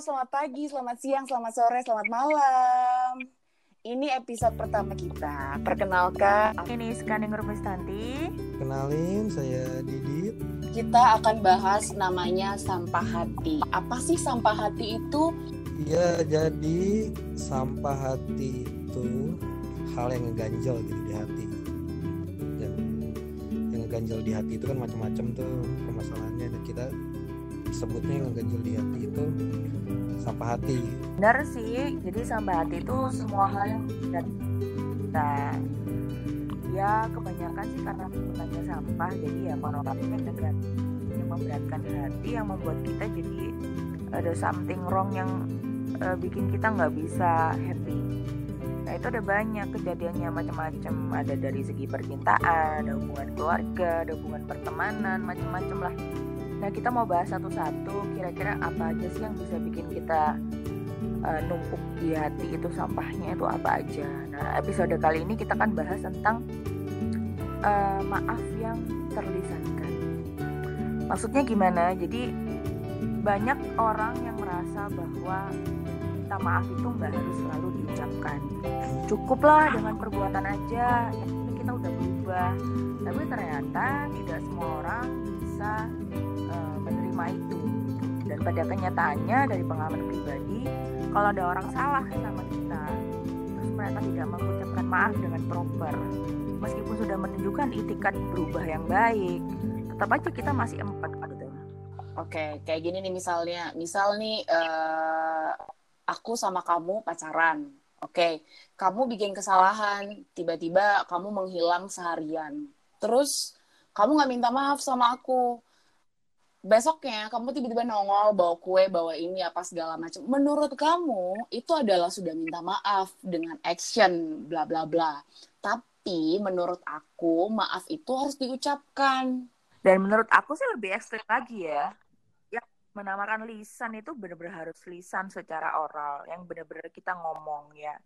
selamat pagi, selamat siang, selamat sore, selamat malam. Ini episode pertama kita. Perkenalkan, Ini Skaning Rumistanti. Kenalin, saya Didit. kita akan bahas namanya sampah hati. Apa sih sampah hati itu? Iya, jadi sampah hati itu hal yang ngeganjel gitu di hati. Dan yang ngeganjel di hati itu kan macam-macam tuh permasalahannya dan kita sebutnya yang ngeganjel di hati itu sampah hati. Benar sih, jadi sampai hati itu semua hal yang dan kita ya kebanyakan sih karena sebutannya sampah jadi ya konotasinya negatif yang memberatkan hati yang membuat kita jadi ada something wrong yang eh, bikin kita nggak bisa happy. Nah itu ada banyak kejadiannya macam-macam. Ada dari segi percintaan ada hubungan keluarga ada hubungan pertemanan macam-macam lah nah kita mau bahas satu-satu kira-kira apa aja sih yang bisa bikin kita uh, numpuk di hati itu sampahnya itu apa aja. Nah, episode kali ini kita akan bahas tentang uh, maaf yang terlisankan. Maksudnya gimana? Jadi banyak orang yang merasa bahwa minta maaf itu nggak harus selalu diucapkan. Cukuplah dengan perbuatan aja. Kita udah berubah. Tapi ternyata tidak semua orang bisa uh, menerima itu. Dan pada kenyataannya dari pengalaman pribadi, kalau ada orang salah sama kita terus mereka tidak mengucapkan maaf dengan proper meskipun sudah menunjukkan itikat berubah yang baik tetap aja kita masih empat gitu Oke, kayak gini nih misalnya. Misal nih, eh, aku sama kamu pacaran. Oke, kamu bikin kesalahan, tiba-tiba kamu menghilang seharian. Terus kamu nggak minta maaf sama aku. Besoknya kamu tiba-tiba nongol bawa kue, bawa ini apa segala macam. Menurut kamu itu adalah sudah minta maaf dengan action bla bla bla. Tapi menurut aku maaf itu harus diucapkan. dan menurut aku sih lebih ekstrim lagi ya yang menamakan lisan itu benar-benar harus lisan secara oral yang benar-benar kita ngomong ya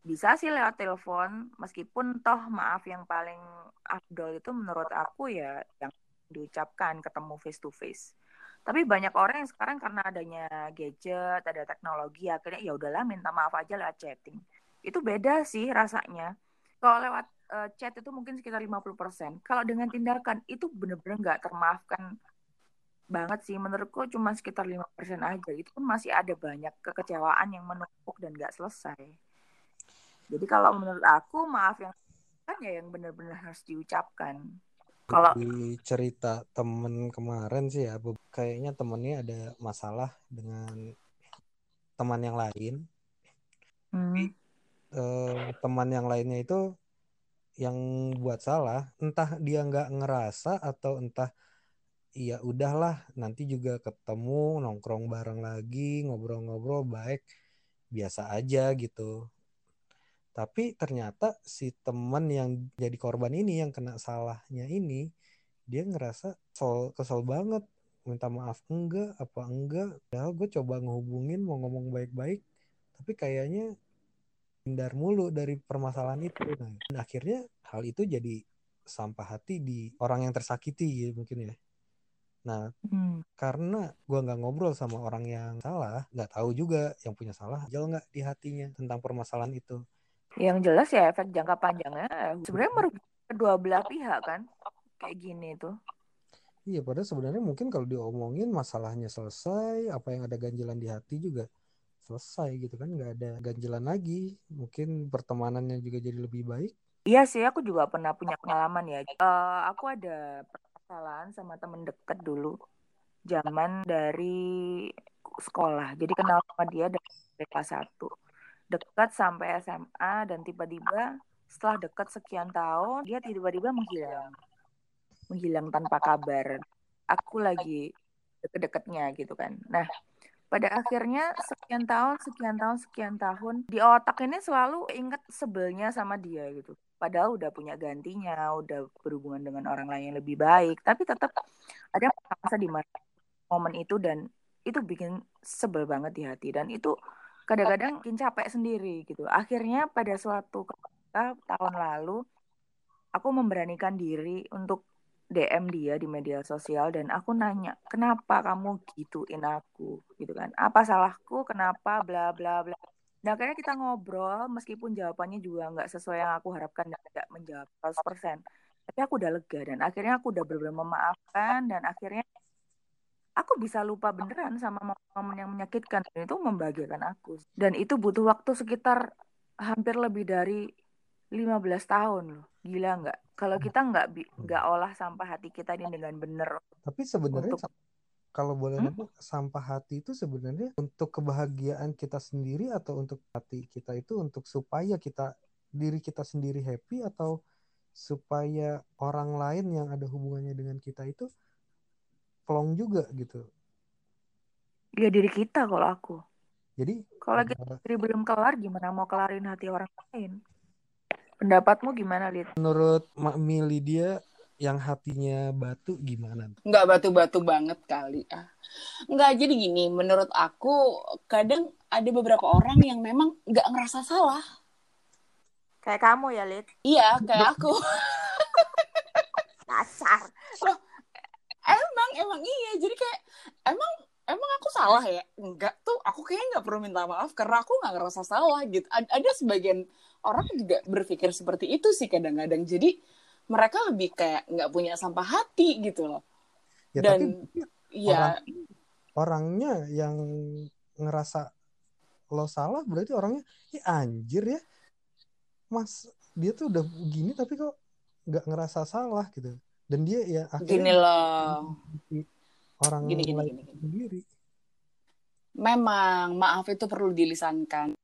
bisa sih lewat telepon meskipun toh maaf yang paling afdol itu menurut aku ya yang diucapkan ketemu face to face tapi banyak orang yang sekarang karena adanya gadget ada teknologi akhirnya ya udahlah minta maaf aja lewat chatting itu beda sih rasanya kalau lewat uh, chat itu mungkin sekitar 50%. Kalau dengan tindakan itu bener-bener nggak termaafkan banget sih. Menurutku cuma sekitar 5% aja. Itu pun masih ada banyak kekecewaan yang menumpuk dan nggak selesai. Jadi kalau menurut aku maaf yang kan ya yang benar-benar harus diucapkan. Kalau cerita temen kemarin sih ya, kayaknya temennya ada masalah dengan teman yang lain. hmm, Eh, teman yang lainnya itu yang buat salah, entah dia nggak ngerasa atau entah ya udahlah nanti juga ketemu nongkrong bareng lagi ngobrol-ngobrol baik biasa aja gitu. Tapi ternyata si teman yang jadi korban ini yang kena salahnya ini dia ngerasa kesel, kesel banget. Minta maaf enggak apa enggak. Padahal gue coba ngehubungin mau ngomong baik-baik tapi kayaknya hindar mulu dari permasalahan itu. Nah, dan akhirnya hal itu jadi sampah hati di orang yang tersakiti gitu mungkin ya. Nah hmm, karena gua nggak ngobrol sama orang yang salah nggak tahu juga yang punya salah jauh nggak di hatinya tentang permasalahan itu yang jelas ya efek jangka panjangnya sebenarnya merugikan kedua belah pihak kan. Kayak gini tuh. iya padahal sebenarnya mungkin kalau diomongin masalahnya selesai apa yang ada ganjelan di hati juga selesai gitu kan nggak ada ganjelan lagi mungkin pertemanannya juga jadi lebih baik Iya sih, aku juga pernah punya pengalaman ya. Eh, aku ada permasalahan sama temen deket dulu, zaman dari sekolah. Jadi kenal sama dia dari kelas 1. Dekat sampai SMA dan tiba-tiba setelah dekat sekian tahun, dia tiba-tiba menghilang. Menghilang tanpa kabar. Aku lagi deket-deketnya gitu kan. Nah, pada akhirnya sekian tahun, sekian tahun, sekian tahun di otak ini selalu inget sebelnya sama dia gitu. Padahal udah punya gantinya, udah berhubungan dengan orang lain yang lebih baik, tapi tetap ada masa di mana momen itu dan itu bikin sebel banget di hati dan itu kadang-kadang bikin capek sendiri gitu. Akhirnya pada suatu ketika tahun lalu aku memberanikan diri untuk DM dia di media sosial dan aku nanya kenapa kamu gituin aku? Gitu kan. Apa salahku? Kenapa? Bla bla bla. Nah akhirnya kita ngobrol meskipun jawabannya juga nggak sesuai yang aku harapkan dan tidak menjawab 100% tapi aku udah lega dan akhirnya aku udah benar-benar memaafkan dan akhirnya aku bisa lupa beneran sama momen yang menyakitkan dan itu membahagiakan aku. Dan itu butuh waktu sekitar hampir lebih dari 15 tahun loh. Gila nggak? Kalau kita nggak nggak olah sampah hati kita ini dengan benar tapi sebenarnya untuk... kalau boleh hmm? sampah hati itu sebenarnya untuk kebahagiaan kita sendiri atau untuk hati kita itu untuk supaya kita diri kita sendiri happy atau supaya orang lain yang ada hubungannya dengan kita itu plong juga gitu ya diri kita kalau aku jadi kalau kita sendiri belum kelar gimana mau kelarin hati orang lain pendapatmu gimana Lid? menurut Mak Mili dia yang hatinya batu gimana? Nggak batu-batu banget kali ah. Nggak jadi gini, menurut aku kadang ada beberapa orang yang memang nggak ngerasa salah. Kayak kamu ya, Lid? Iya, kayak aku. Kasar emang emang iya. Jadi kayak emang emang aku salah ya? Enggak tuh. Aku kayaknya nggak perlu minta maaf karena aku nggak ngerasa salah gitu. Ada sebagian orang juga berpikir seperti itu sih kadang-kadang. Jadi mereka lebih kayak nggak punya sampah hati gitu loh. Ya, dan tapi ya orang, orangnya yang ngerasa lo salah berarti orangnya ya anjir ya. Mas dia tuh udah gini tapi kok nggak ngerasa salah gitu dan dia ya akhirnya gini loh. orang gini, gini, lain gini, sendiri. Memang maaf itu perlu dilisankan.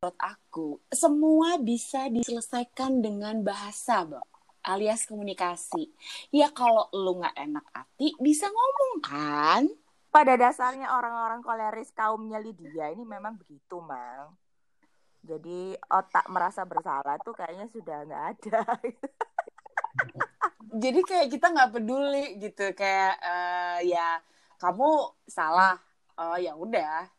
Menurut aku semua bisa diselesaikan dengan bahasa Bok alias komunikasi. Ya kalau lu nggak enak hati bisa ngomong kan? Pada dasarnya orang-orang koleris kaumnya Lydia ini memang begitu mang. Jadi otak merasa bersalah tuh kayaknya sudah nggak ada jadi kayak kita nggak peduli gitu kayak uh, ya kamu salah oh ya udah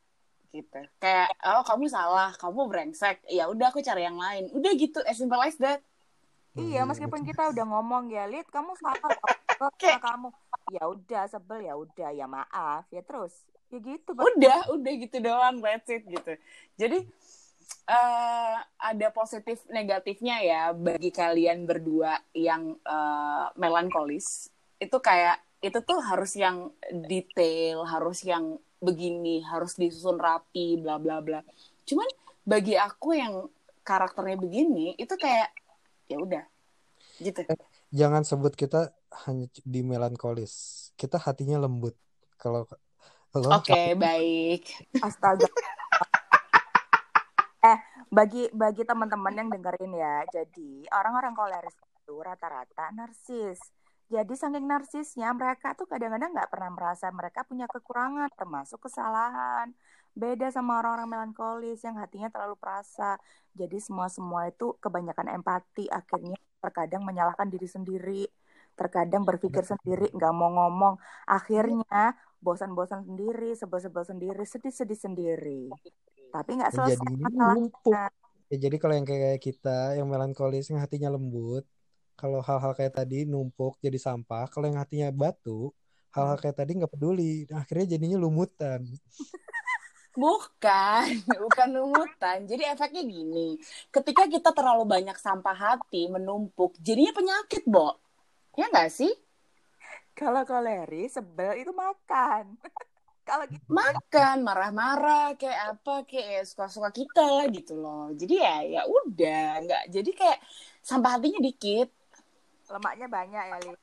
gitu kayak oh kamu salah kamu brengsek ya udah aku cari yang lain udah gitu as simple as that Iya, meskipun kita udah ngomong ya, Lid, kamu salah okay. kamu. Ya udah, sebel ya udah, ya maaf, ya terus. Ya gitu. Udah, udah gitu doang, that's it gitu. Jadi uh, ada positif negatifnya ya bagi kalian berdua yang uh, melankolis. Itu kayak itu tuh harus yang detail harus yang begini harus disusun rapi bla bla bla. Cuman bagi aku yang karakternya begini itu kayak ya udah gitu. Eh, jangan sebut kita hanya di melankolis. Kita hatinya lembut. Kalau oke okay, baik. Astaga Eh, bagi bagi teman-teman yang dengerin ya, jadi orang-orang koleris itu rata-rata narsis. Jadi saking narsisnya mereka tuh kadang-kadang nggak pernah merasa mereka punya kekurangan, termasuk kesalahan. Beda sama orang-orang melankolis yang hatinya terlalu perasa. Jadi semua-semua itu kebanyakan empati, akhirnya terkadang menyalahkan diri sendiri, terkadang berpikir sendiri, nggak mau ngomong, akhirnya bosan-bosan sendiri, sebel-sebel sendiri, sedih-sedih sendiri tapi nggak ya, selesai jadi masalahnya. Ya, jadi kalau yang kayak kita yang melankolis yang hatinya lembut, kalau hal-hal kayak tadi numpuk jadi sampah, kalau yang hatinya batu, hal-hal kayak tadi nggak peduli, akhirnya jadinya lumutan. Bukan, bukan lumutan. Jadi efeknya gini, ketika kita terlalu banyak sampah hati menumpuk, jadinya penyakit, Bo. Ya nggak sih? Kalau koleri, sebel itu makan. kalau gitu. Makan marah-marah kayak apa kayak suka-suka kita lah gitu loh. Jadi ya ya udah nggak jadi kayak sampah hatinya dikit. Lemaknya banyak ya Li?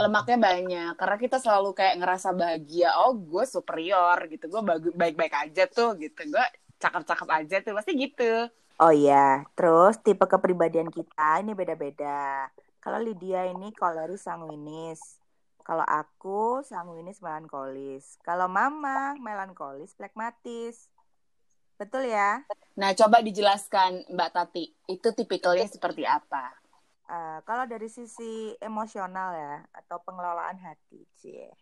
Lemaknya banyak karena kita selalu kayak ngerasa bahagia. Oh gue superior gitu gue baik-baik aja tuh gitu. Gue cakep-cakep aja tuh pasti gitu. Oh iya terus tipe kepribadian kita ini beda-beda kalau Lydia ini koleris sanguinis kalau aku sanguinis melankolis. Kalau mama melankolis plekmatis. Betul ya? Nah, coba dijelaskan Mbak Tati, itu tipikalnya seperti apa? Uh, kalau dari sisi emosional ya, atau pengelolaan hati, cie.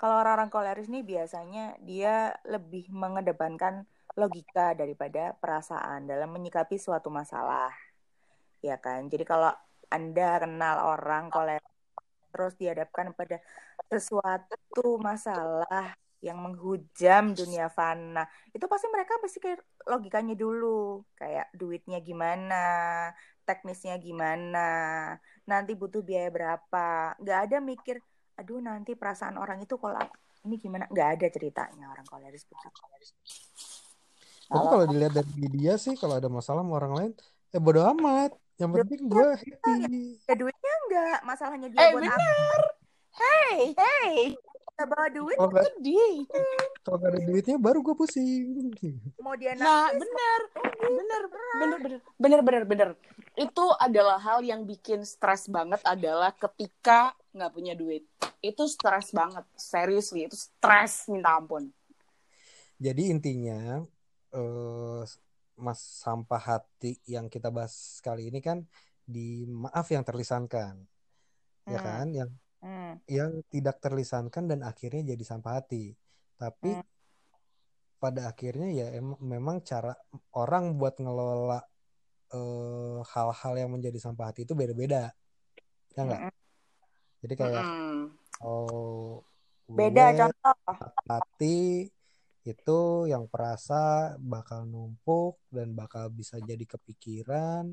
Kalau orang-orang koleris nih biasanya dia lebih mengedepankan logika daripada perasaan dalam menyikapi suatu masalah. Ya kan? Jadi kalau Anda kenal orang koleris terus dihadapkan pada sesuatu masalah yang menghujam dunia fana. Itu pasti mereka pasti kayak logikanya dulu kayak duitnya gimana teknisnya gimana nanti butuh biaya berapa. Nggak ada mikir aduh nanti perasaan orang itu kalau ini gimana? Nggak ada ceritanya orang koleris begitu tapi kalau dilihat dari dia sih kalau ada masalah sama orang lain eh bodo amat yang penting gue happy ya duitnya enggak masalahnya dia Eh buat apa bener. Hey, hey. Kita bawa duit kalau nggak Sedih. kalau nggak ada duitnya baru gue pusing mau dia Nah, nangis bener. Bener, bener, bener, bener, bener, bener. Itu adalah hal yang bikin stres banget adalah ketika nggak punya duit. Itu stres banget, seriously. Itu stres minta ampun. jadi intinya eh, mas sampah hati yang kita bahas kali ini kan di maaf yang terlisankan ya Hmm. kan yang Hmm. yang tidak terlisankan dan akhirnya jadi sampah hati. Tapi Hmm. pada akhirnya ya em- memang cara orang buat ngelola eh, hal-hal yang menjadi sampah hati itu beda-beda. Ya enggak? Mm-mm. Jadi kayak Mm-mm. oh beda gue contoh hati itu yang perasa bakal numpuk dan bakal bisa jadi kepikiran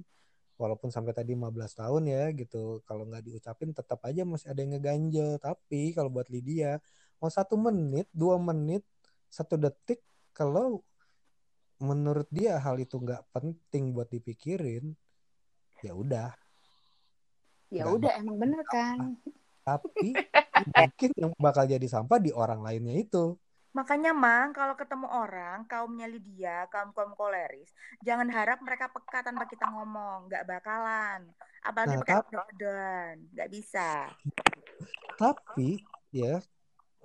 walaupun sampai tadi 15 tahun ya gitu. Kalau nggak diucapin tetap aja masih ada yang ngeganjel. Tapi kalau buat Lydia mau satu menit dua menit satu detik kalau menurut dia hal itu nggak penting buat dipikirin ya udah. Ya udah emang bener kan. tapi mungkin yang bakal jadi sampah di orang lainnya itu Makanya Mang, kalau ketemu orang, kaumnya Lydia, kaum-kaum koleris, jangan harap mereka peka tanpa kita ngomong. Nggak bakalan. Apalagi Nah, pakai. Nggak bisa. tapi ya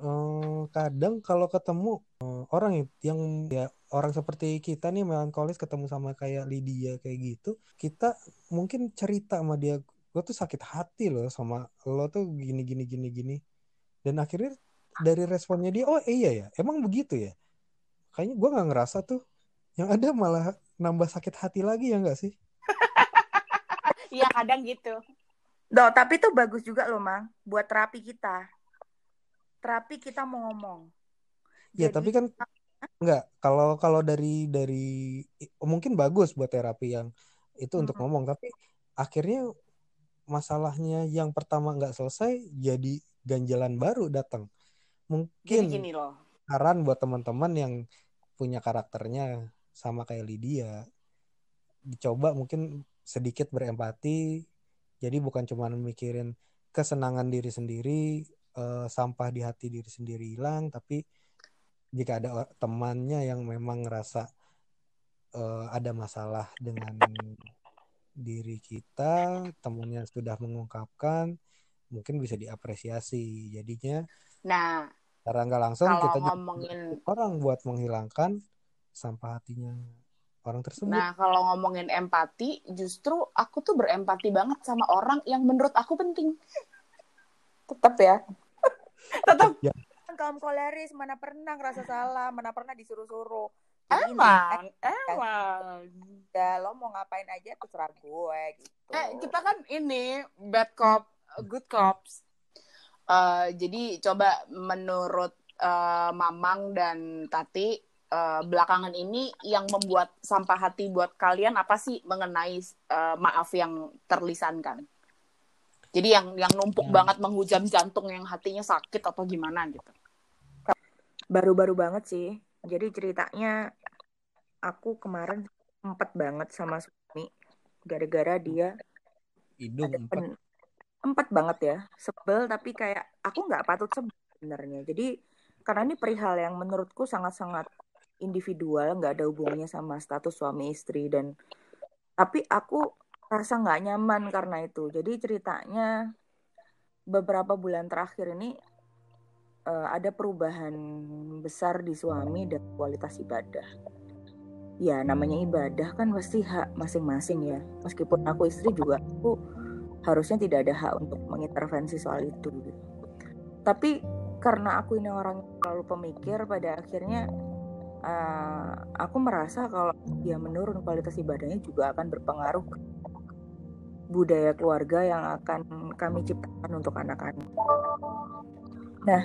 eh, kadang kalau ketemu eh, orang yang yang ya orang seperti kita nih melankolis ketemu sama kayak Lydia kayak gitu kita mungkin cerita sama dia gue tuh sakit hati loh sama lo tuh gini gini gini gini dan akhirnya dari responnya dia oh iya ya emang begitu ya kayaknya gue nggak ngerasa tuh yang ada malah nambah sakit hati lagi ya nggak sih Iya kadang gitu. Loh, tapi itu bagus juga loh, Mang. Buat terapi kita. Terapi kita mau ngomong. Ya, Jadi- tapi kan enggak kalau kalau dari dari mungkin bagus buat terapi yang itu untuk Mm-mm. ngomong, tapi akhirnya masalahnya yang pertama nggak selesai jadi ganjalan baru datang. Jadi Mungkin gini loh. saran buat teman-teman yang punya karakternya sama kayak Lydia, dicoba mungkin sedikit berempati. Jadi bukan cuma mikirin kesenangan diri sendiri, eh, sampah di hati diri sendiri hilang, tapi jika ada temannya yang memang ngerasa eh, ada masalah dengan diri kita, temannya sudah mengungkapkan, mungkin bisa diapresiasi. Jadinya Nah, secara nggak langsung kalau kita ngomongin orang buat menghilangkan sampah hatinya orang tersebut. Nah, kalau ngomongin empati, justru aku tuh berempati banget sama orang yang menurut aku penting. Tetap ya. Tetap Ya, Kan kaum koleris mana pernah ngerasa salah, mana pernah disuruh-suruh. Emang, emang. ya lo mau ngapain aja terserah gue gitu. Eh, kita kan ini bad cop, good cops. Eh, jadi coba menurut eh, Mamang dan Tati eh, belakangan ini yang membuat sampah hati buat kalian apa sih mengenai eh, maaf yang terlisankan? Jadi yang yang numpuk Hmm. banget menghujam jantung yang hatinya sakit atau gimana gitu. Baru-baru banget sih. Jadi ceritanya aku kemarin empat banget sama suami gara-gara dia hidung ada empat. pen- empat banget ya sebel tapi kayak aku nggak patut sebel sebenarnya. Jadi karena ini perihal yang menurutku sangat-sangat individual nggak ada hubungannya sama status suami istri dan tapi aku rasa nggak nyaman karena itu. Jadi ceritanya beberapa bulan terakhir ini eh, ada perubahan besar di suami dan kualitas ibadah. Ya namanya ibadah kan pasti hak masing-masing ya. Meskipun aku istri juga aku harusnya tidak ada hak untuk mengintervensi soal itu gitu. tapi karena aku ini orang yang terlalu pemikir pada akhirnya eh, aku merasa kalau dia menurun kualitas ibadahnya juga akan berpengaruh budaya keluarga yang akan kami ciptakan untuk anak-anak. Nah,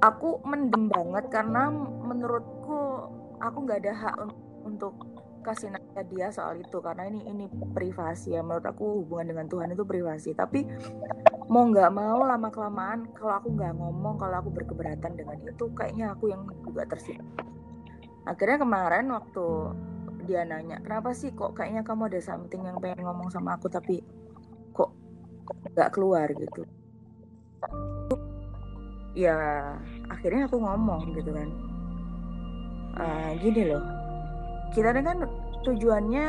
aku mendem banget karena menurutku aku nggak ada hak untuk kasih nanya dia soal itu karena ini ini privasi ya. Menurut aku hubungan dengan Tuhan itu privasi. Tapi mau nggak mau lama kelamaan kalau aku nggak ngomong kalau aku berkeberatan dengan itu kayaknya aku yang juga tersiksa akhirnya kemarin waktu dia nanya kenapa sih kok kayaknya kamu ada something yang pengen ngomong sama aku tapi kok nggak keluar? Gitu. Ya akhirnya aku ngomong gitu kan. Uh, gini loh kita kan tujuannya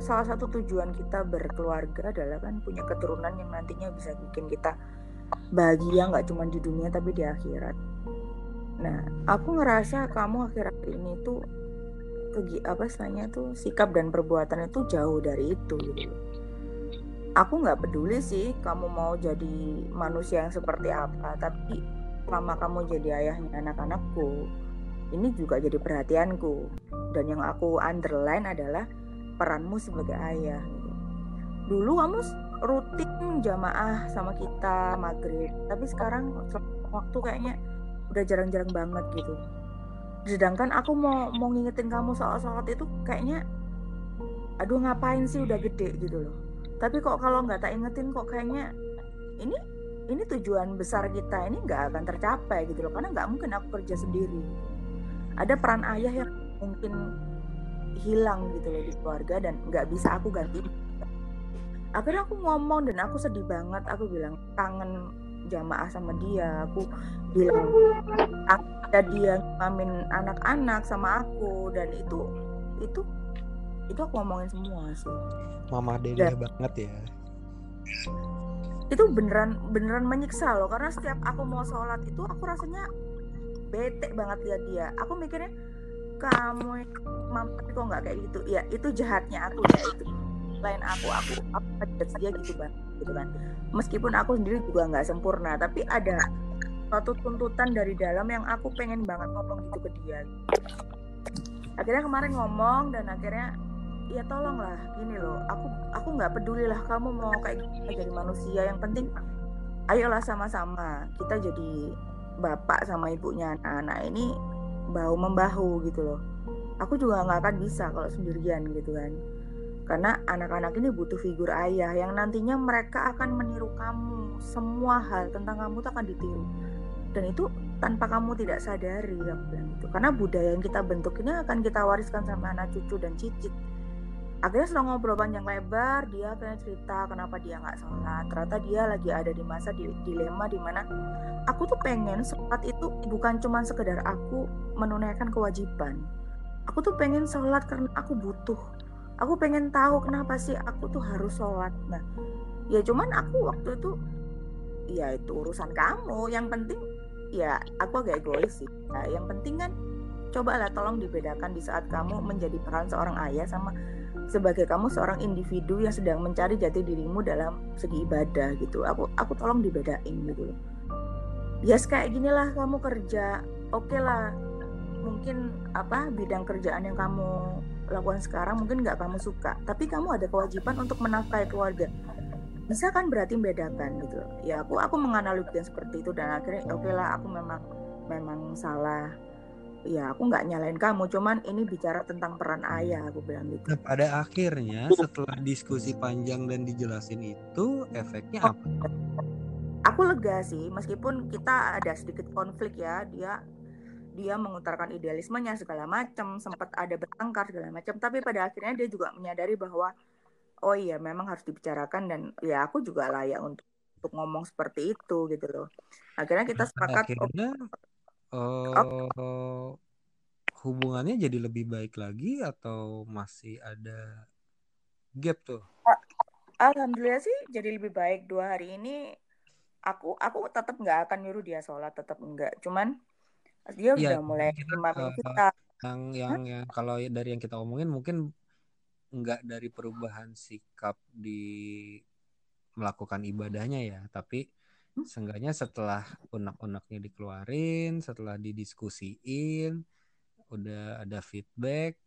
salah satu tujuan kita berkeluarga adalah kan punya keturunan yang nantinya bisa bikin kita bahagia nggak cuma di dunia tapi di akhirat. Nah, aku ngerasa kamu akhir-akhir ini tuh kegi apa istilahnya tuh sikap dan perbuatan itu jauh dari itu gitu. Aku nggak peduli sih kamu mau jadi manusia yang seperti apa, tapi lama kamu jadi ayahnya anak-anakku, ini juga jadi perhatianku dan yang aku underline adalah peranmu sebagai ayah. Dulu kamu rutin jamaah sama kita maghrib. Tapi sekarang waktu kayaknya udah jarang-jarang banget gitu. Sedangkan aku mau mau ngingetin kamu soal sholat itu kayaknya aduh ngapain sih udah gede? gitu loh. Tapi kok kalau nggak tak ingetin kok kayaknya ini ini tujuan besar kita ini nggak akan tercapai gitu loh. Karena nggak mungkin aku kerja sendiri. Ada peran ayah yang mungkin hilang gitu loh di keluarga dan nggak bisa aku ganti. Akhirnya aku ngomong dan aku sedih banget. Aku bilang kangen jamaah sama dia. Aku bilang ada dia ngamin anak-anak sama aku. Dan itu itu itu aku ngomongin semua sih. Mama dede banget ya. Itu beneran beneran menyiksa loh. Karena setiap aku mau sholat itu aku rasanya bete banget lihat dia. Aku mikirnya kamu mampu kok nggak kayak gitu. Ya itu jahatnya aku ya itu. Lain aku aku aku dia gitu banget gitu kan. Meskipun aku sendiri juga nggak sempurna tapi ada suatu tuntutan dari dalam yang aku pengen banget ngomong gitu ke dia. Akhirnya kemarin ngomong dan akhirnya ya tolonglah gini loh aku aku nggak peduli lah kamu mau kayak gini jadi manusia. Yang penting ayolah sama-sama kita jadi bapak sama ibunya. Anak-anak ini bahu membahu gitu loh. Aku juga nggak akan bisa kalau sendirian gitu kan. Karena anak-anak ini butuh figur ayah yang nantinya mereka akan meniru kamu. Semua hal tentang kamu tuh akan ditiru. Dan itu tanpa kamu tidak sadari aku bilang itu karena budaya yang kita bentuk ini akan kita wariskan sama anak cucu dan cicit akhirnya setelah ngobrol panjang lebar dia akhirnya cerita kenapa dia nggak sholat. Ternyata dia lagi ada di masa dilema di mana aku tuh pengen sholat itu bukan cuma sekedar aku menunaikan kewajiban. Aku tuh pengen sholat karena aku butuh. Aku pengen tahu kenapa sih aku tuh harus sholat. Nah ya cuman aku waktu itu ya itu urusan kamu. Yang penting ya aku agak egois sih. Nah, yang penting kan cobalah tolong dibedakan di saat kamu menjadi peran seorang ayah sama sebagai kamu seorang individu yang sedang mencari jati dirimu dalam segi ibadah gitu. Aku aku tolong dibedain gitu loh. Yes kayak gini lah kamu kerja. Oke okay lah. Mungkin apa bidang kerjaan yang kamu lakukan sekarang mungkin nggak kamu suka. Tapi kamu ada kewajiban untuk menafkahi keluarga. Bisa kan berarti membedakan gitu ya aku aku menganalogikan seperti itu dan akhirnya oke okay lah aku memang memang salah ya aku nggak nyalain kamu cuman ini bicara tentang peran ayah aku bilang gitu. Nah, pada akhirnya setelah diskusi panjang dan dijelasin itu efeknya apa? Aku lega sih meskipun kita ada sedikit konflik ya dia dia mengutarakan idealismenya segala macam sempat ada bertengkar segala macam tapi pada akhirnya dia juga menyadari bahwa oh iya memang harus dibicarakan dan ya aku juga layak untuk untuk ngomong seperti itu gitu loh. Akhirnya kita sepakat akhirnya uh, hubungannya jadi lebih baik lagi atau masih ada gap tuh? Alhamdulillah sih jadi lebih baik dua hari ini. Aku aku tetap nggak akan nyuruh dia sholat tetap enggak. Cuman dia ya, udah mulai uh, kita. Yang yang yang kalau dari yang kita omongin mungkin nggak dari perubahan sikap di melakukan ibadahnya ya, tapi Seenggaknya setelah unek-uneknya dikeluarin, setelah didiskusiin, udah ada feedback,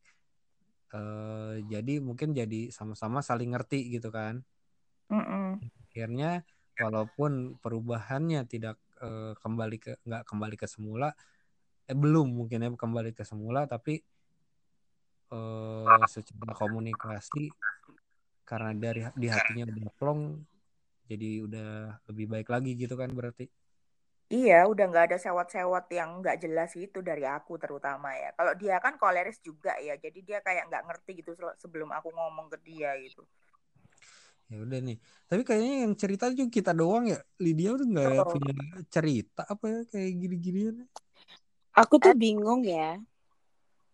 eh, jadi mungkin jadi sama-sama saling ngerti gitu kan Mm-mm. akhirnya walaupun perubahannya tidak eh, kembali ke nggak kembali ke semula eh belum mungkin ya kembali ke semula tapi eh, secara komunikasi karena dari di hatinya udah plong jadi udah lebih baik lagi gitu kan berarti Iya, udah nggak ada sewot-sewot yang nggak jelas itu dari aku terutama ya. Kalau dia kan koleris juga ya, jadi dia kayak nggak ngerti gitu sebelum aku ngomong ke dia gitu. ya udah nih tapi kayaknya yang cerita juga kita doang ya Lydia tuh nggak Oh. punya cerita apa ya kayak gini-ginian Aku tuh bingung ya.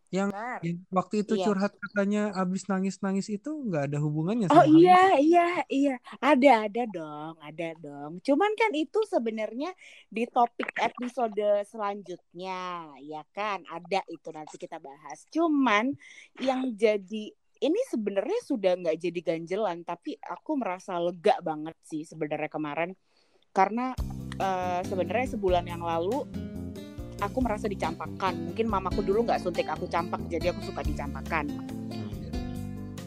Benar. yang waktu itu Iya. curhat katanya abis nangis-nangis itu nggak ada hubungannya Oh sama hal iya, iya, iya. Ada, ada dong, ada dong. Cuman kan itu sebenarnya di topik episode selanjutnya, ya kan? Ada itu nanti kita bahas. Cuman yang jadi ini sebenarnya sudah nggak jadi ganjelan, tapi aku merasa lega banget sih sebenarnya kemarin karena eh, sebenarnya sebulan yang lalu aku merasa dicampakkan. Mungkin mamaku dulu nggak suntik aku campak, jadi aku suka dicampakkan.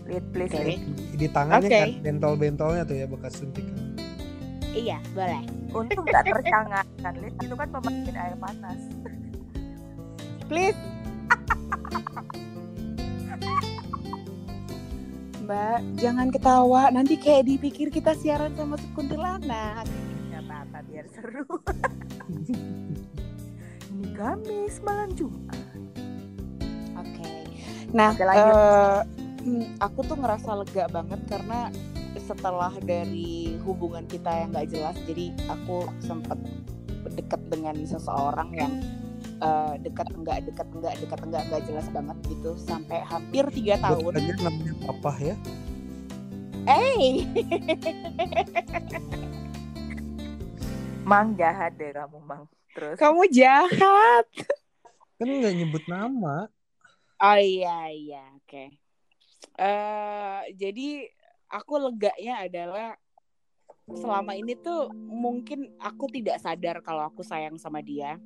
Lead please. Lead. di tangannya Oke. kan bentol-bentolnya tuh ya bekas suntikan Iya, boleh. Untung nggak tercangat kan, Lead. Itu kan pemakin air panas. Please. Mbak, jangan ketawa. Nanti kayak dipikir kita siaran sama kuntilanak. Gak apa-apa biar seru. Ini Kamis malam Jumat. Oke. Nah, Oke, eh, hmm, aku tuh ngerasa lega banget karena setelah dari hubungan kita yang nggak jelas, jadi aku sempat dekat dengan seseorang yang eh, dekat enggak dekat enggak dekat enggak enggak jelas banget gitu sampai hampir tiga tahun. aja namanya papa ya Eh, Mang jahat deh kamu, Mang. Terus kamu jahat. kan nggak nyebut nama Oh iya iya oke. Eh jadi aku leganya adalah selama ini tuh mungkin aku tidak sadar kalau aku sayang sama dia.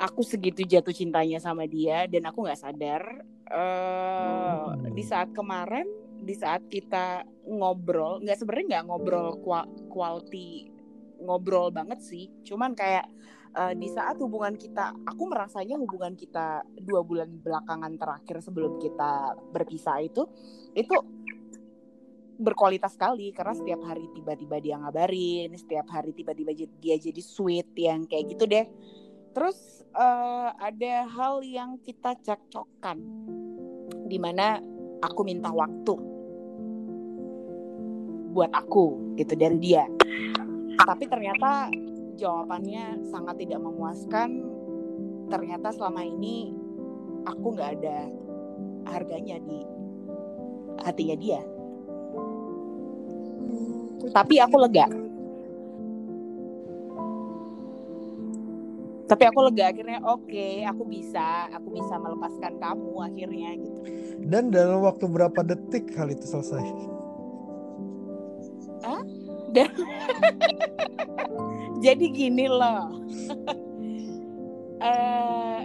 Aku segitu jatuh cintanya sama dia dan aku nggak sadar. eh di saat kemarin, di saat kita ngobrol, nggak sebenarnya nggak ngobrol quality ngobrol banget sih. Cuman kayak eh, di saat hubungan kita, aku merasanya hubungan kita dua bulan belakangan terakhir sebelum kita berpisah itu, itu berkualitas sekali karena setiap hari tiba-tiba dia ngabarin, setiap hari tiba-tiba dia jadi sweet yang kayak gitu deh. Terus eh, ada hal yang kita cekcokkan, di mana aku minta waktu buat aku gitu dari dia. Tapi ternyata jawabannya sangat tidak memuaskan. Ternyata selama ini aku nggak ada harganya di hatinya dia. Tapi aku lega. Tapi aku lega akhirnya oke, aku bisa, aku bisa melepaskan kamu akhirnya gitu. dan dalam waktu berapa detik hal itu selesai Jadi gini loh. Eh,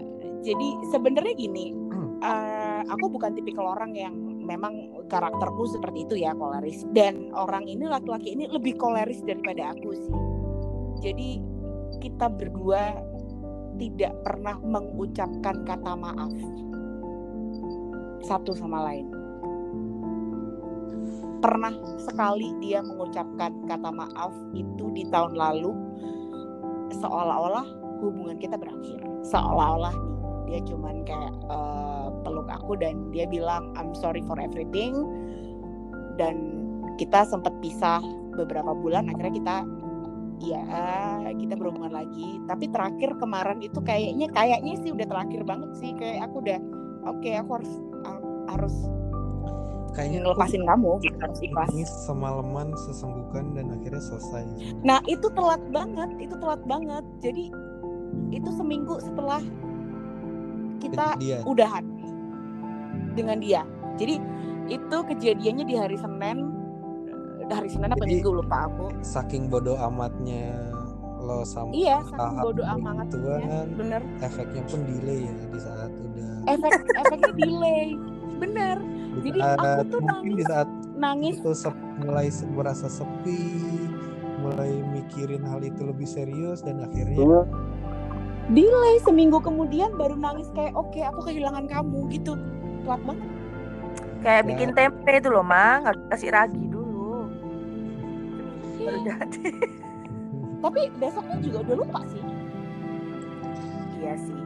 jadi sebenarnya gini, eh, aku bukan tipikal orang yang memang karakterku seperti itu ya koleris. Dan orang ini laki-laki ini lebih koleris daripada aku sih. Jadi kita berdua tidak pernah mengucapkan kata maaf satu sama lain. Pernah sekali dia mengucapkan kata maaf itu di tahun lalu seolah-olah hubungan kita berakhir. Seolah-olah nih dia cuman kayak eh, peluk aku dan dia bilang I'm sorry for everything. Dan kita sempat pisah beberapa bulan akhirnya kita ya kita berhubungan lagi. Tapi terakhir kemarin itu kayaknya kayaknya sih udah terakhir banget sih. Kayak aku udah oke aku harus harus kayaknya ngelepasin kamu gitu, harus ikhlas nangis semalaman sesenggukan dan akhirnya selesai Nah itu telat banget, itu telat banget. Jadi itu seminggu setelah kita dia udahan dengan dia. Jadi itu kejadiannya di hari Senin, eh, hari Senin apa Jadi- Minggu lupa aku. saking bodoh amatnya lo sama Iya, saking bodoh amat. begituan, Bener. efeknya pun delay ya di saat udah Efek efeknya delay. Bener. Di Jadi saat- aku tuh mungkin di nangis. saat nangis. itu sep- mulai merasa sepi mulai mikirin hal itu lebih serius dan akhirnya delay seminggu kemudian baru nangis kayak oke aku kehilangan kamu gitu. Telat banget. Kayak Ya. bikin tempe itu loh mang harus kasih ragi dulu. Baru jadi tapi besoknya juga udah lupa sih. Iya sih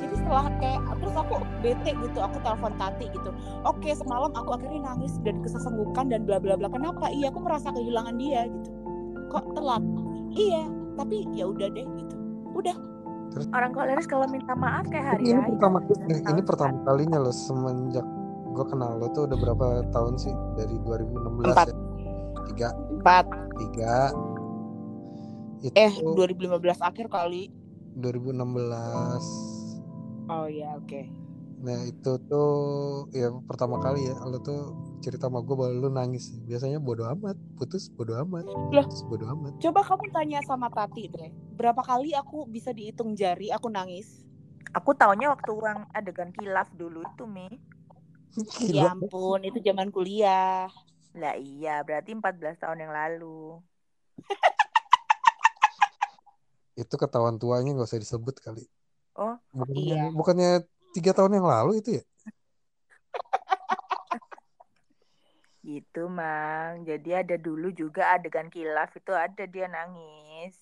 jadi setelah kayak terus aku bete gitu aku telepon tati gitu. Oke semalam aku akhirnya nangis dan kesesenggukan dan bla bla bla. Kenapa? Iya aku merasa kehilangan dia gitu. Kok telat? Iya tapi ya udah deh gitu. Udah. Orang koleris kalau minta maaf kayak hari ini pertama Tahun ini pertama kalinya loh semenjak gue kenal lo tuh udah berapa tahun sih? Dari 2016 Empat. ya? Tiga. Empat. Tiga. Itu eh 2015 akhir kali. 2016 oh ya oke. Nah itu tuh ya pertama kali ya lo tuh cerita sama gue bahwa lu nangis. Biasanya bodo amat putus bodo amat Lah. putus bodo amat. coba kamu tanya sama tati deh berapa kali aku bisa dihitung jari aku nangis? Aku taunya waktu uang adegan kilaf dulu tuh mi. Ya ampun itu zaman kuliah. Lah iya berarti 14 tahun yang lalu. Itu ketahuan tuanya nggak usah disebut kali Oh, bukannya iya. bukannya tiga tahun yang lalu itu ya gitu mang jadi ada dulu juga adegan kilaf itu ada dia nangis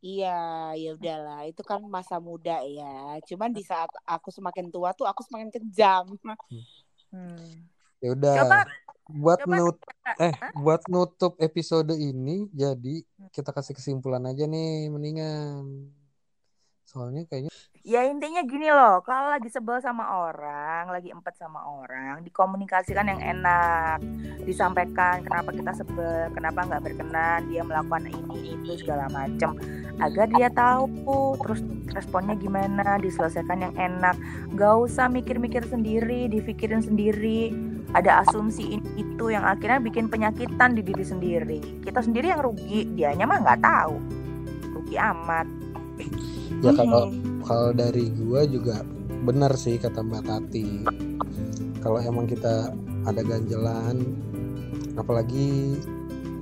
Iya, ya udahlah. Itu kan masa muda ya. Cuman di saat aku semakin tua tuh aku semakin kejam. hmm. ya udah coba buat coba nut eh Hah? buat nutup episode ini jadi kita kasih kesimpulan aja nih mendingan soalnya kayaknya Ya intinya gini loh, kalau lagi sebel sama orang, lagi empet sama orang, dikomunikasikan yang enak, disampaikan kenapa kita sebel, kenapa nggak berkenan, dia melakukan ini itu segala macam, agar dia tahu, terus responnya gimana, diselesaikan yang enak, nggak usah mikir-mikir sendiri, dipikirin sendiri, ada asumsi ini itu yang akhirnya bikin penyakitan di diri sendiri. Kita sendiri yang rugi, dianya mah nggak tahu, rugi amat. Ya kalau Mhm. kalau dari gua juga benar sih kata Mbak Tati. Kalau emang kita ada ganjelan apalagi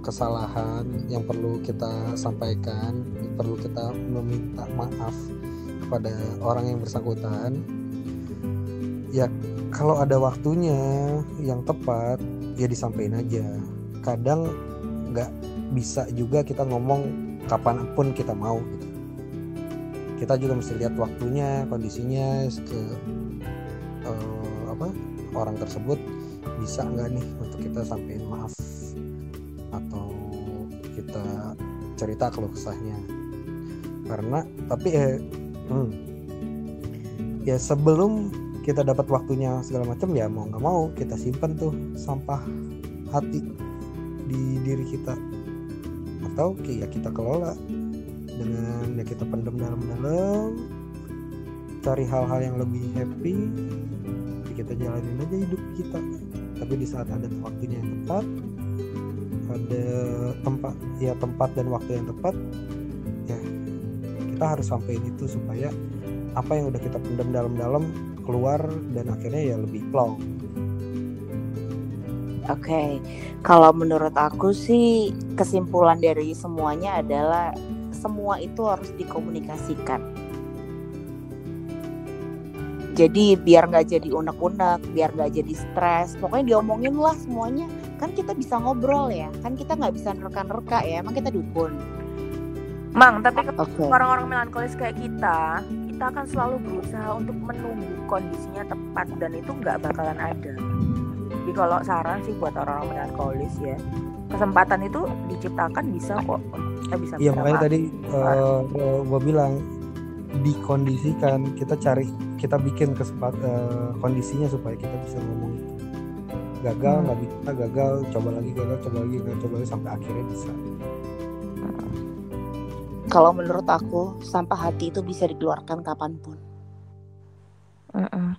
kesalahan yang perlu kita sampaikan perlu kita meminta maaf kepada orang yang bersangkutan ya kalau ada waktunya yang tepat ya disampaikan aja. Kadang nggak bisa juga kita ngomong kapan pun kita mau gitu kita juga mesti lihat waktunya kondisinya ke eh, apa orang tersebut bisa nggak nih untuk kita sampaikan maaf atau kita cerita keluh kesahnya. Karena tapi eh hmm, ya sebelum kita dapat waktunya segala macam ya mau nggak mau kita simpan tuh sampah hati di diri kita. Atau ya kita kelola dengan ya kita pendam dalam-dalam cari hal-hal yang lebih happy ya kita jalanin aja hidup kita. Tapi di saat ada waktunya yang tepat ada tempat ya tempat dan waktu yang tepat ya kita harus sampein itu supaya apa yang udah kita pendam dalam-dalam keluar dan akhirnya ya lebih plong. Oke, kalau menurut aku sih kesimpulan dari semuanya adalah semua itu harus dikomunikasikan. Jadi biar nggak jadi unek-unek, biar nggak jadi stres, pokoknya diomongin lah semuanya. Kan kita bisa ngobrol ya, kan kita nggak bisa nerka-nerka ya, emang kita dukun. Mang, tapi Oke. orang-orang melankolis kayak kita, kita akan selalu berusaha untuk menunggu kondisinya tepat dan itu nggak bakalan ada. Jadi kalau saran sih buat orang-orang melankolis ya, kesempatan itu diciptakan bisa kok. Kita bisa Iya makanya tadi uh, gue bilang dikondisikan kita cari kita bikin kesempat eh, kondisinya supaya kita bisa ngomong gagal Hmm. nggak bisa gagal coba lagi gagal coba lagi gagal coba lagi sampai akhirnya bisa Kalau menurut aku, sampah hati itu bisa dikeluarkan kapan pun, Mm-mm.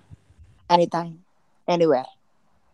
anytime, anywhere.